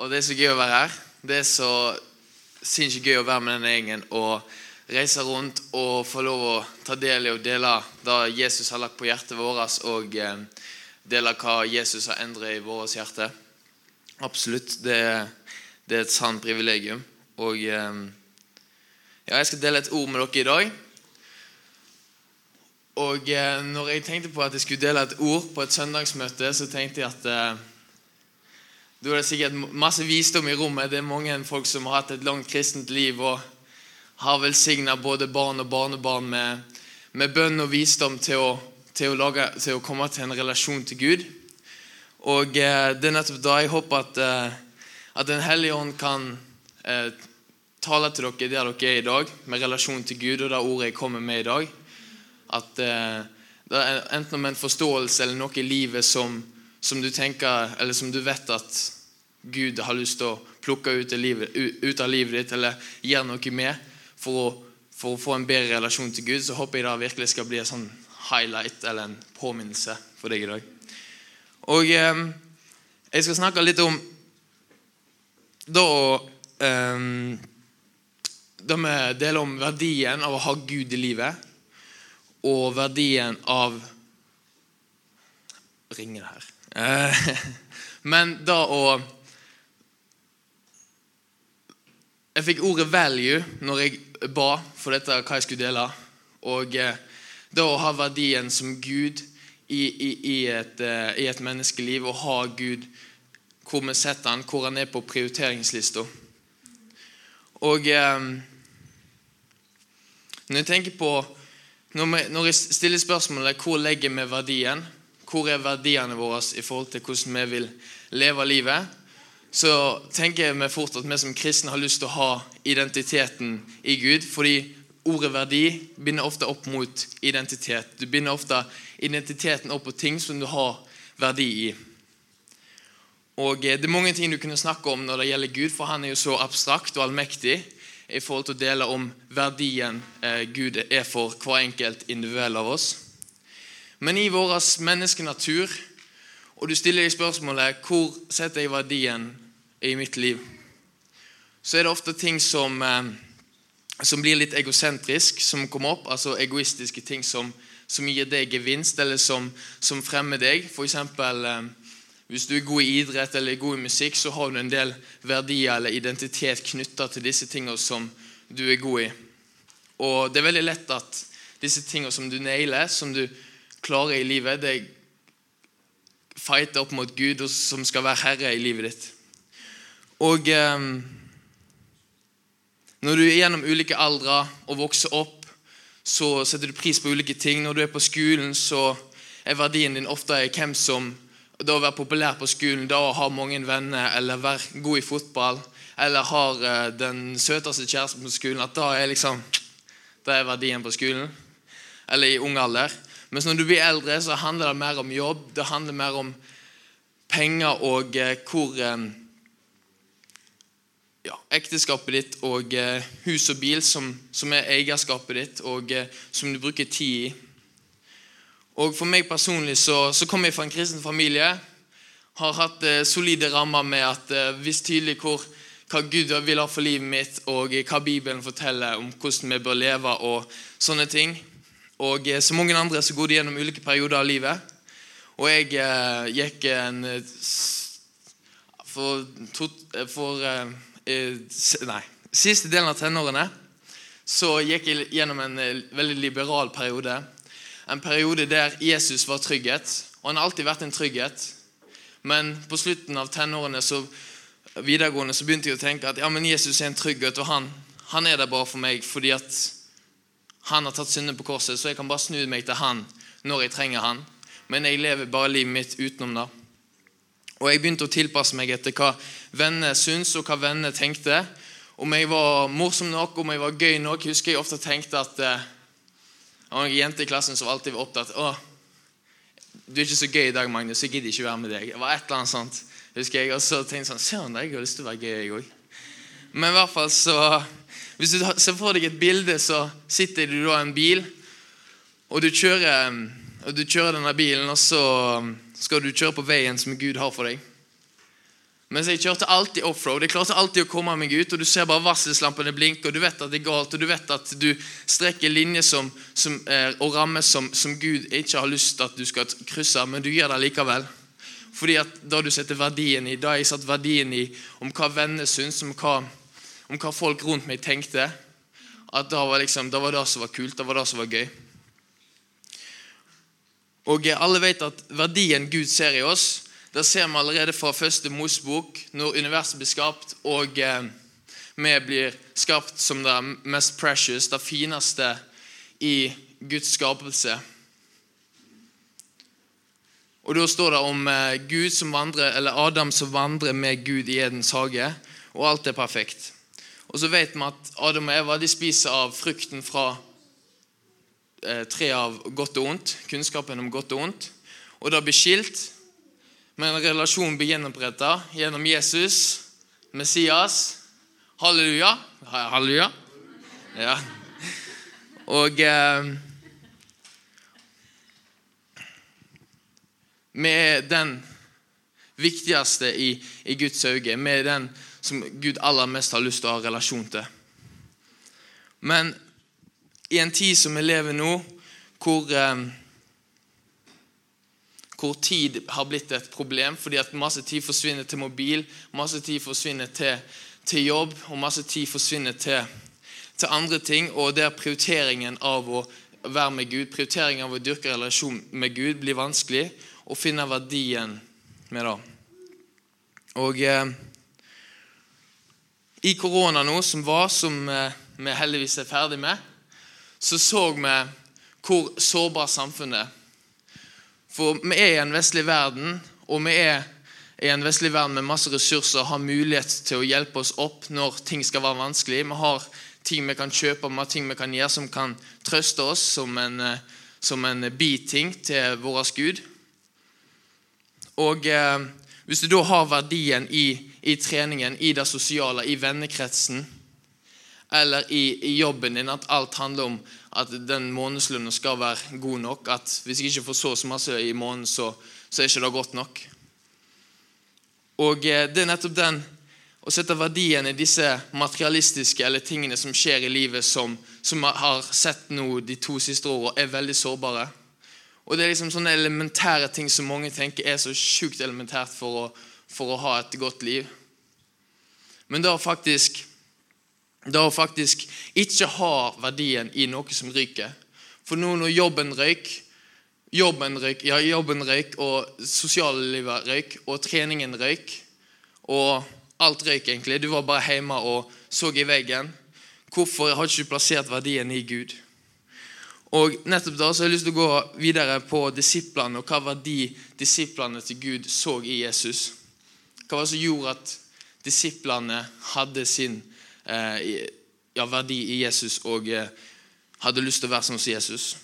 Og det er så gøy å være her. Det er så sinnssykt gøy å være med denne gjengen og reise rundt og få lov å ta del i og dele det Jesus har lagt på hjertet vårt, og eh, dele hva Jesus har endret i vårt hjerte. Absolutt. Det, det er et sant privilegium. Og eh, ja, jeg skal dele et ord med dere i dag. Og eh, når jeg tenkte på at jeg skulle dele et ord på et søndagsmøte, så tenkte jeg at da er sikkert masse visdom i rommet. Det er mange folk som har hatt et langt kristent liv og har velsigna både barn og barnebarn med, med bønn og visdom til å, til, å lage, til å, komme til en relasjon til Gud. Og eh, det er nettopp da jeg håper at, eh, at Den hellige ånd kan eh, tale til dere der dere er i dag, med relasjon til Gud og det ordet jeg kommer med i dag. At eh, det er enten om en forståelse eller noe i livet som som du tenker, eller som du vet at Gud har lyst til å plukke ut livet, ut av livet ditt, eller gjøre noe med for å, for å, få en bedre relasjon til Gud, så håper jeg det virkelig skal bli en sånn highlight eller en påminnelse for deg i dag. Og eh, jeg skal snakke litt om da eh, Da vi deler om verdien av å ha Gud i livet, og verdien av Ringer det her? Eh, men da å Jeg fikk ordet 'value' når jeg ba for dette, hva jeg skulle dele. Og det da å ha verdien som Gud i, i, i, et, eh, i et, menneskeliv, og ha Gud hvor vi setter han, hvor han er på prioriteringslista. Og når jeg tenker på Når jeg stiller spørsmålet hvor legger vi verdien, hvor er verdiene våre i forhold til hvordan vi vil leve livet, så tenker vi fort at vi som kristne har lyst til å ha identiteten i Gud. Fordi ordet verdi binder ofte opp mot identitet. Du binder ofte identiteten opp på ting som du har verdi i. Og eh, Det er mange ting du kunne snakke om når det gjelder Gud, for han er jo så abstrakt og allmektig i forhold til å dele om verdien eh, Gud er for hver enkelt individuell av oss. Men i vår menneskenatur, og du stiller deg spørsmålet hvor setter jeg verdien i mitt liv, så er det ofte ting som, eh, som blir litt egosentrisk, som kommer opp. Altså egoistiske ting som, som gir deg gevinst, eller som, som fremmer deg. F.eks. Eh, hvis du er god i idrett eller god i musikk, så har du en del verdier eller identitet knytta til disse tingene som du er god i. Og det er veldig lett at disse tingene som du nailer, som du klarer i livet, det fighte opp mot Gud, som skal være herre i livet ditt. Og eh, når du er gjennom ulike aldre og vokser opp, så setter du pris på ulike ting. Når du er på skolen, så er verdien din ofte hvem som da å være populær på skolen, da å ha mange venner, eller være god i fotball, eller har eh, den søteste kjæresten på skolen, at da er liksom da er verdien på skolen. Eller i ung alder. Mens når du blir eldre, så handler det mer om jobb. Det handler mer om penger og eh, hvor eh, ja, ekteskapet ditt og eh, hus og bil som, som er eierskapet ditt, og som du bruker tid i. Og For meg personlig så, så kommer jeg fra en kristen familie. Har hatt eh, solide rammer med at eh, visst tydelig hvor, hva Gud vil ha for livet mitt, og hva Bibelen forteller om hvordan vi bør leve og sånne ting. Og eh, Som mange andre så går de gjennom ulike perioder av livet. Og jeg eh, gikk en eh, For, to, eh, for eh, Nei. Siste delen av tenårene så gikk jeg gjennom en veldig liberal periode. En periode der Jesus var trygghet. Og han har alltid vært en trygghet. Men på slutten av tenårene så videregående så begynte jeg å tenke at ja, men Jesus er en trygghet, og han, han er der bare for meg fordi at han har tatt synden på korset, så jeg kan bare snu meg til han når jeg trenger han. Men jeg lever bare livet mitt utenom det. Og jeg begynte å tilpasse meg etter hva venner syntes, og hva venner tenkte. Om jeg var morsom nok, om jeg var gøy nok. husker jeg ofte tenkte at eh, Det var en jente i klassen som alltid var opptatt å, du er ikke så gøy i dag, Magnus, jeg gidder ikke være med deg. Det var et eller annet sånt, husker jeg. Og så tenkte jeg sånn Søren, jeg har lyst til å være gøy, jeg òg. Men i hvert fall så hvis du ser for deg et bilde, så sitter du da i en bil, og du kjører, og du kjører denne bilen, og så skal du kjøre på veien som Gud har for deg. Mens jeg kjørte alltid offroad. Jeg klarte alltid å komme meg ut, og du ser bare varselslampene blinke, og du vet at det er galt, og du vet at du strekker linjer som, som, og rammer som, som, Gud ikke har lyst til at du skal krysse, men du gjør det likevel. Fordi at da du setter verdien i, da jeg satt verdien i om hva venner syns, om hva, om hva folk rundt meg tenkte, at det var, liksom, det var det som var kult, det var det som var gøy. Og alle vet at verdien Gud ser i oss, det ser vi allerede fra første Mosebok, når universet blir skapt, og eh, vi blir skapt som det mest precious, det fineste i Guds skapelse. Og Da står det om eh, Gud som vandrer, eller Adam som vandrer med Gud i Edens hage, og alt er perfekt. Og så vet vi at Adam og Eva de spiser av frukten fra eh, treet av godt og ondt, kunnskapen om godt og ondt. Og det blir skilt, men relasjonen blir gjenoppretta gjennom Jesus, Messias. Halleluja. Halleluja. Ja. Og eh, Vi er den viktigste i, i Guds øyne. Vi er den som Gud aller mest har lyst til å ha relasjon til. Men i en tid som vi lever nå, hvor eh, hvor tid har blitt et problem fordi at masse tid forsvinner til mobil, masse tid forsvinner til, til jobb, og masse tid forsvinner til, til, andre ting. Og der prioriteringen av å være med Gud, prioriteringen av å dyrke relasjon med Gud, blir vanskelig, å finne verdien med det. Og eh, i korona nå, som var, som eh, vi heldigvis er ferdig med, så så vi hvor sårbart samfunnet er. For vi er i en vestlig verden, og vi er i en vestlig verden med masse ressurser og har mulighet til å hjelpe oss opp når ting skal være vanskelig. Vi har ting vi kan kjøpe, vi har ting vi kan gjøre som kan trøste oss som en, eh, som en biting til vår Gud. Og eh, Hvis du da har verdien i, i, treningen, i det sosiale, i vennekretsen eller i, i jobben din, at alt handler om at den månedslønna skal være god nok. At hvis jeg ikke får så så masse i måneden, så, så er ikke det godt nok. Og eh, det er nettopp den å sette verdien i disse materialistiske eller tingene som skjer i livet, som, som har sett nå de to siste årene, er veldig sårbare. Og Det er liksom sånne elementære ting som mange tenker er så sjukt elementært for å, for å ha et godt liv. Men da faktisk det å faktisk ikke ha verdien i noe som ryker. For nå når jobben røyk, jobben røyk, ja, jobben røyk, og sosiallivet røyk, og treningen røyk, og alt røyk egentlig, du var bare hjemme og så i veggen, hvorfor har du ikke plassert verdien i Gud? Og nettopp da så har jeg lyst til å gå videre på disiplene og hva verdi disiplene til Gud så i Jesus. Hva var det som gjorde at disiplene hadde sin Eh, ja, verdi i Jesus og eh, hadde lyst til å være som Jesus.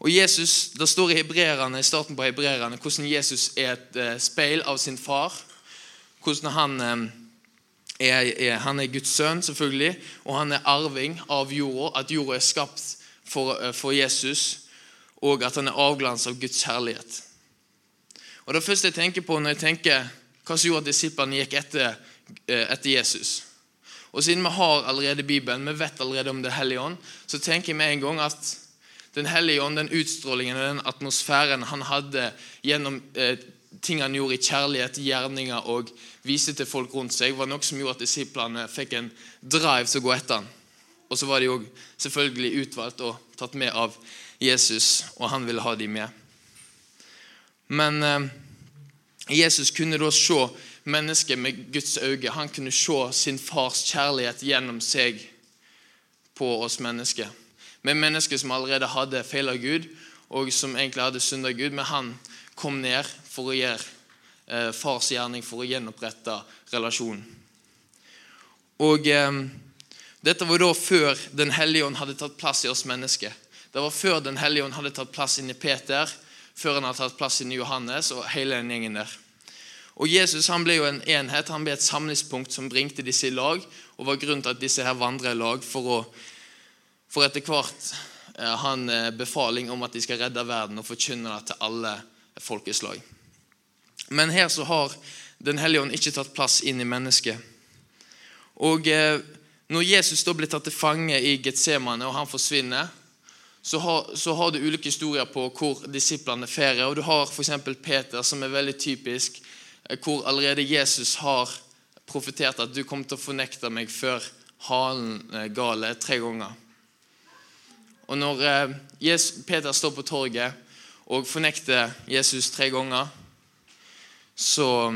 Og Jesus, Det står i hebreerne, i starten på hebreerne hvordan Jesus er et eh, speil av sin far. Hvordan han er, er, han er Guds sønn, selvfølgelig, og han er arving av jorda. At jorda er skapt for, for Jesus, og at han er avglans av Guds herlighet. Og Det første jeg tenker på når jeg tenker hva som gjorde at disiplene gikk etter Eh, etter Jesus. Og Siden vi har allerede Bibelen, vi vet allerede om Den hellige ånd, så tenker jeg med en gang at Den hellige ånd, den utstrålingen og den atmosfæren han hadde gjennom eh, ting han gjorde i kjærlighet, gjerninger og viste til folk rundt seg, var noe som gjorde at disiplene fikk en drive til å gå etter han. Og så var de òg selvfølgelig utvalgt og tatt med av Jesus, og han ville ha dem med. Men eh, Jesus kunne da se mennesket med Guds øyne. Han kunne se sin fars kjærlighet gjennom seg på oss mennesker. Med mennesker som allerede hadde feila Gud, og som egentlig hadde synda Gud. Men han kom ned for å gjøre eh, fars gjerning, for å gjenopprette relasjonen. Og eh, Dette var da før Den hellige ånd hadde tatt plass i oss mennesker. Det var før Den hellige ånd hadde tatt plass inn i Peter, før han har tatt plass i Johannes og hele den gjengen der. Og Jesus han ble jo en enhet, han ble et samlingspunkt som bringte disse i lag, og var grunnen til at disse her vandrer i lag for, å, for etter hvert eh, han eh, befaling om at de skal redde verden og forkynne det til alle folkeslag. Men her så har Den hellige ånd ikke tatt plass inn i mennesket. Og eh, når Jesus da blir tatt til fange i Getsemane, og han forsvinner, så har, så har, du ulike historier på hvor disiplene ferier. Og du har f.eks. Peter, som er veldig typisk, eh, hvor allerede Jesus har profetert at du kommer til å fornekte meg før halen eh, gale tre ganger. Og når Jesus, Peter står på torget og fornekter Jesus tre ganger, så,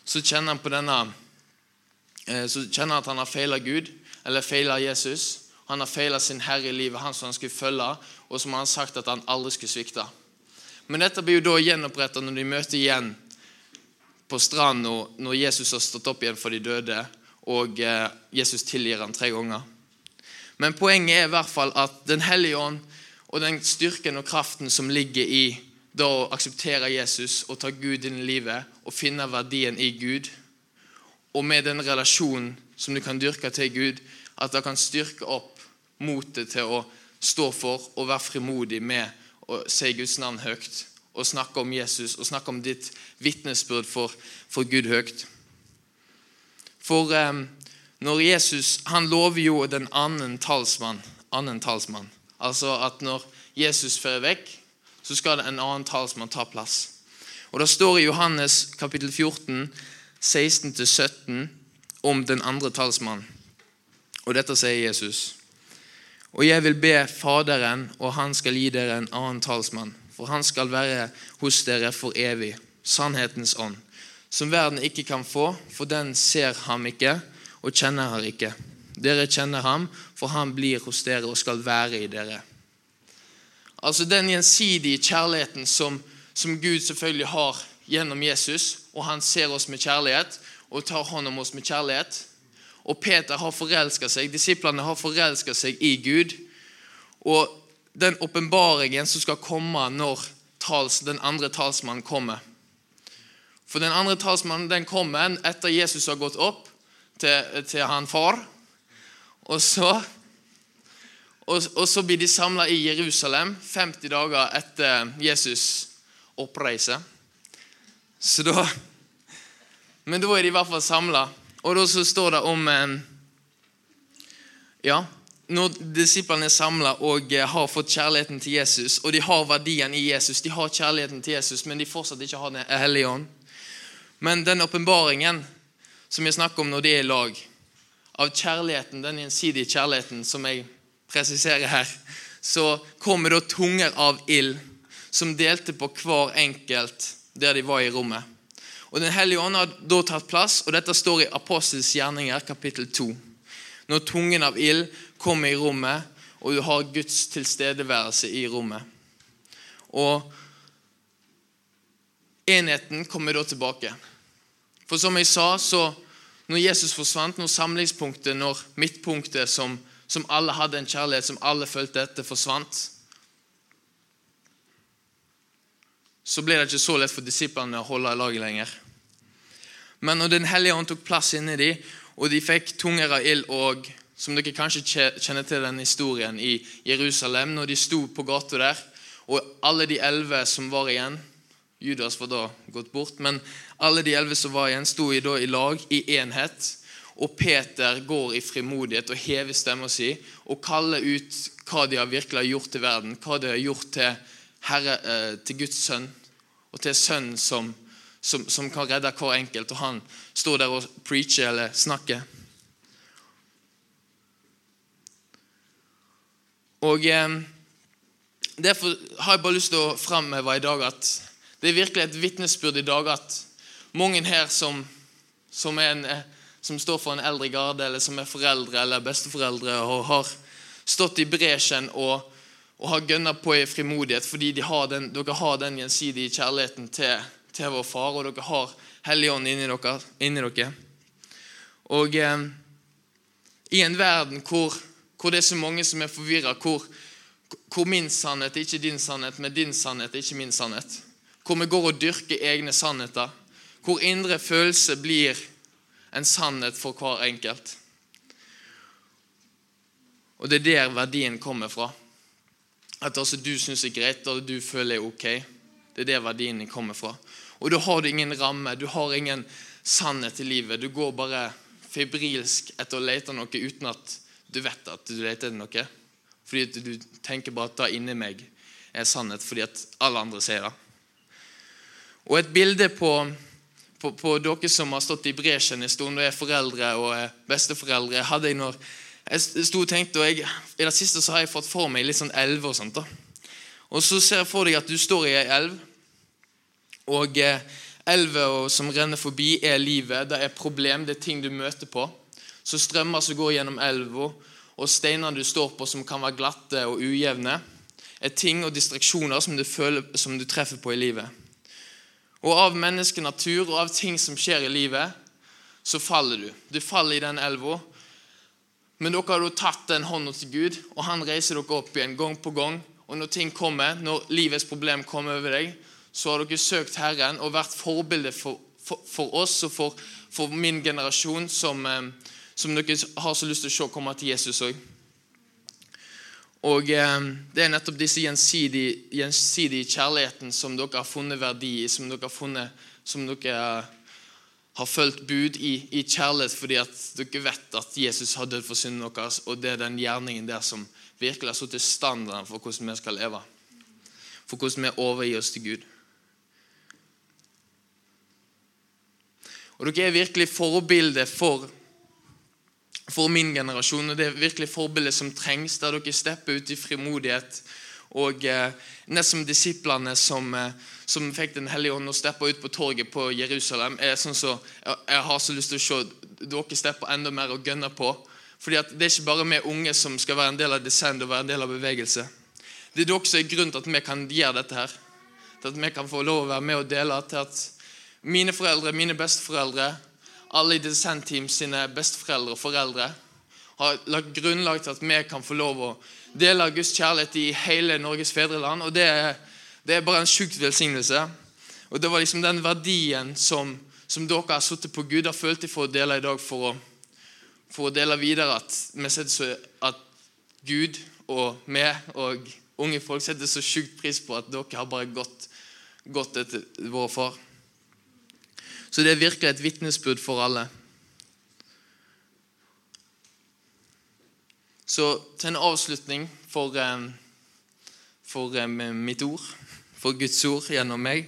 så kjenner han på denne Eh, så kjenner han at han har feila Gud, eller feila Jesus. Han har feila sin herre i livet, han som han skulle følge, og som han har sagt at han aldri skulle svikte. Men dette blir jo da gjenoppretta når de møter igjen på stranda når Jesus har stått opp igjen for de døde, og eh, Jesus tilgir han tre ganger. Men poenget er i hvert fall at Den hellige ånd og den styrken og kraften som ligger i da å akseptere Jesus og ta Gud inn i livet og finne verdien i Gud, og med den relasjonen som du kan dyrke til Gud, at det kan styrke opp motet til å stå for og være frimodig med å si Guds navn høyt og snakke om Jesus og snakke om ditt vitnesbyrd for, for Gud høyt. For eh, når Jesus Han lover jo den annen talsmann, annen talsmann. Altså at når Jesus fører vekk, så skal det en annen talsmann ta plass. Og Det står i Johannes kapittel 14 16-17 om den andre talsmannen. Og dette sier Jesus. Og jeg vil be Faderen, og han skal gi dere en annen talsmann, for han skal være hos dere for evig, sannhetens ånd, som verden ikke kan få, for den ser ham ikke og kjenner ham ikke. Dere kjenner ham, for han blir hos dere og skal være i dere. Altså Den gjensidige kjærligheten som, som Gud selvfølgelig har gjennom Jesus, og han ser oss med kjærlighet og tar hånd om oss med kjærlighet. Og Peter har forelska seg, disiplene har forelska seg i Gud. Og den åpenbaringen som skal komme når tals, den andre talsmannen kommer. For den andre talsmannen den kommer etter Jesus har gått opp til, til han far. Og så, og, og så blir de samla i Jerusalem 50 dager etter Jesus oppreise. Så da Men da er de i hvert fall samla. Og da så står det om eh, Ja, når disiplene er samla og eh, har fått kjærligheten til Jesus, og de har verdien i Jesus, de har kjærligheten til Jesus, men de fortsatt ikke har Den hellige ånd Men den åpenbaringen som jeg snakker om når de er i lag, av kjærligheten, den gjensidige kjærligheten som jeg presiserer her, så kommer da tunger av ild som delte på hver enkelt der de var i rommet. Og Den hellige ånd har da tatt plass, og dette står i Apostels gjerninger, kapittel 2. Når tungen av ild kommer i rommet, og du har Guds tilstedeværelse i rommet. Og enheten kommer da tilbake. For som jeg sa, så når Jesus forsvant, når samlingspunktet, når midtpunktet som, som alle hadde en kjærlighet, som alle følte etter, forsvant, så ble det ikke så lett for disiplene å holde i laget lenger. Men når Den hellige ånd tok plass inni dem, og de fikk tunger av ild og som dere kanskje kjenner til den historien i Jerusalem, når de sto på gata der, og alle de elleve som var igjen Judas var da gått bort, men alle de elleve som var igjen, sto i, da i lag, i enhet. Og Peter går i frimodighet og hever stemma si og kaller ut hva de har virkelig gjort til verden, hva de har gjort til, Herre, eh, til Guds sønn og til Sønnen som, som, som, kan redde hver enkelt. Og han står der og preacher eller snakker. Og eh, Derfor har jeg bare lyst til å framheve i dag at det er virkelig et vitnesbyrd i dag at mange her som, som, en, eh, som, står for en eldre garde, eller som er foreldre eller besteforeldre, og har stått i bresjen og og har gønna på i frimodighet fordi har den, dere har den gjensidige kjærligheten til, til vår far, og dere har Helligånden inni dere. Inni dere. Og eh, i en verden hvor, hvor, det er så mange som er forvirra, hvor, hvor, min sannhet er ikke din sannhet, men din sannhet er ikke min sannhet, hvor vi går og dyrker egne sannheter, hvor indre følelse blir en sannhet for hver enkelt. Og det er der verdien kommer fra. At altså du syns er greit, og du føler er ok. Det er der verdiene kommer fra. Og da har du ingen ramme, du har ingen sannhet i livet. Du går bare febrilsk etter å lete noe uten at du vet at du leter etter noe. Fordi du tenker bare at det inni meg er sannhet fordi at alle andre sier det. Og et bilde på, på, på dere som har stått i bresjen en stund og er foreldre og er besteforeldre, hadde jeg når jeg sto og tenkte, og jeg, I det siste så har jeg fått for meg litt sånn elver og sånt. da. Og så ser jeg for deg at du står i ei elv, og eh, elva som renner forbi, er livet. Det er problem, det er ting du møter på. Så strømmer som går gjennom elva, og steiner du står på som kan være glatte og ujevne, er ting og distraksjoner som du, føler, som du treffer på i livet. Og av menneskenatur og av ting som skjer i livet, så faller du. Du faller i den elva. Men dere har da tatt den hånda til Gud, og han reiser dere opp igjen gang på gang. Og når ting kommer, når livets problem kommer over deg, så har dere søkt Herren og vært forbilde for, for, for oss og for, for, min generasjon, som, eh, som, dere har så lyst til å se komme til Jesus òg. Og eh, Det er nettopp disse gjensidige, gjensidige kjærligheten som dere har funnet verdi i, som dere har funnet, som dere har fulgt bud i, i, kjærlighet fordi at dere vet at Jesus har dødd for synden deres, og det er den gjerningen der som virkelig har satt standarden for hvordan vi skal leve. For hvordan vi overgir oss til Gud. Og Dere er virkelig forbilde for for min generasjon. og Det er virkelig forbildet som trengs, der dere stepper ut i frimodighet. Og eh, nesten disiplene som, eh, som fikk Den hellige ånd og steppa ut på torget på Jerusalem, er sånn så, jeg, jeg har så lyst til å se dere steppe enda mer og gønne på. Fordi at Det er ikke bare vi unge som skal være en del av Descend og være en del av bevegelse. Det er dere som er grunnen til at vi kan gjøre dette her. Til at vi kan få lov å være med og dele. Til at mine foreldre, mine besteforeldre, alle i Descend-team sine besteforeldre og foreldre har lagt grunnlag til at vi kan få lov å dele Guds kjærlighet i hele Norges fedreland. og Det er, det er bare en sjukt velsignelse. Og Det var liksom den verdien som, som dere har sittet på Gud, har følt for å dele i dag, for å, for å dele videre at vi setter så, at Gud og vi og unge folk setter så sjukt pris på at dere har bare gått, gått etter vår far. Så det er virkelig et vitnesbyrd for alle. Så til en avslutning for, eh, for eh, mitt ord, for Guds ord gjennom meg,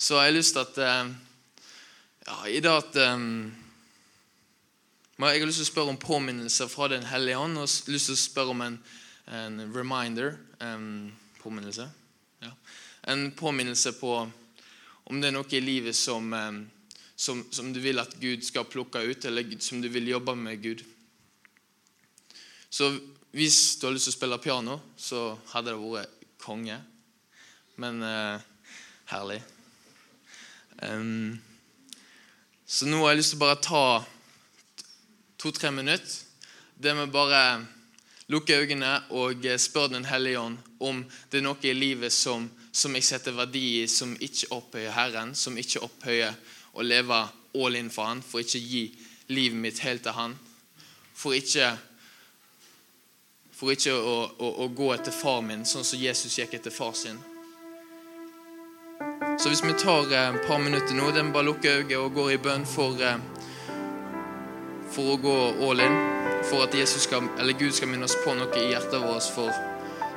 så har jeg lyst til at eh, ja, I dag at Jeg har lyst til å spørre om påminnelser fra Den hellige ånd og lyst til å spørre om en, en reminder. En påminnelse. Ja. En påminnelse på om det er noe i livet som, som, som, du vil at Gud skal plukke ut, eller som du vil jobbe med Gud. Så hvis du har lyst til å spille piano, så hadde det vært konge. Men uh, herlig. Um, så nå har jeg lyst til å bare ta to-tre minutter Det med bare lukke øynene og spørre Den hellige ånd om det er noe i livet som, som jeg setter verdi i, som ikke opphøyer Herren, som ikke opphøyer å leve all in for Han, for ikke å gi livet mitt helt til Han. For ikke for ikke å, å, å, gå etter far min, sånn som Jesus gikk etter far sin. Så hvis vi tar eh, et par minutter nå, den bare lukker øynene og går i bønn for, eh, for å gå all in, for at skal, Gud skal minne oss på noe i hjertet vårt for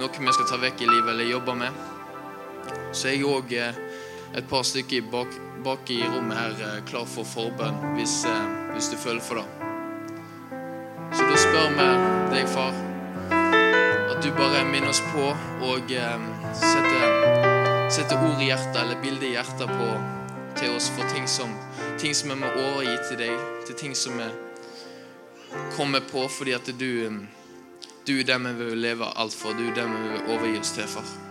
noe vi skal ta vekk i livet eller jobbe med, så er jeg òg eh, et par stykker bak, bak, i rommet her klar for forbønn hvis, hvis du føler for det. Så da spør vi deg, far at du bare minner oss på og setter, setter, ord i hjertet eller bilde i hjertet på, til oss for ting som, ting som vi må overgi til deg, til ting som vi kommer på fordi at du, du er den vi vil leve alt for. Du er den vi vil overgi oss til, far.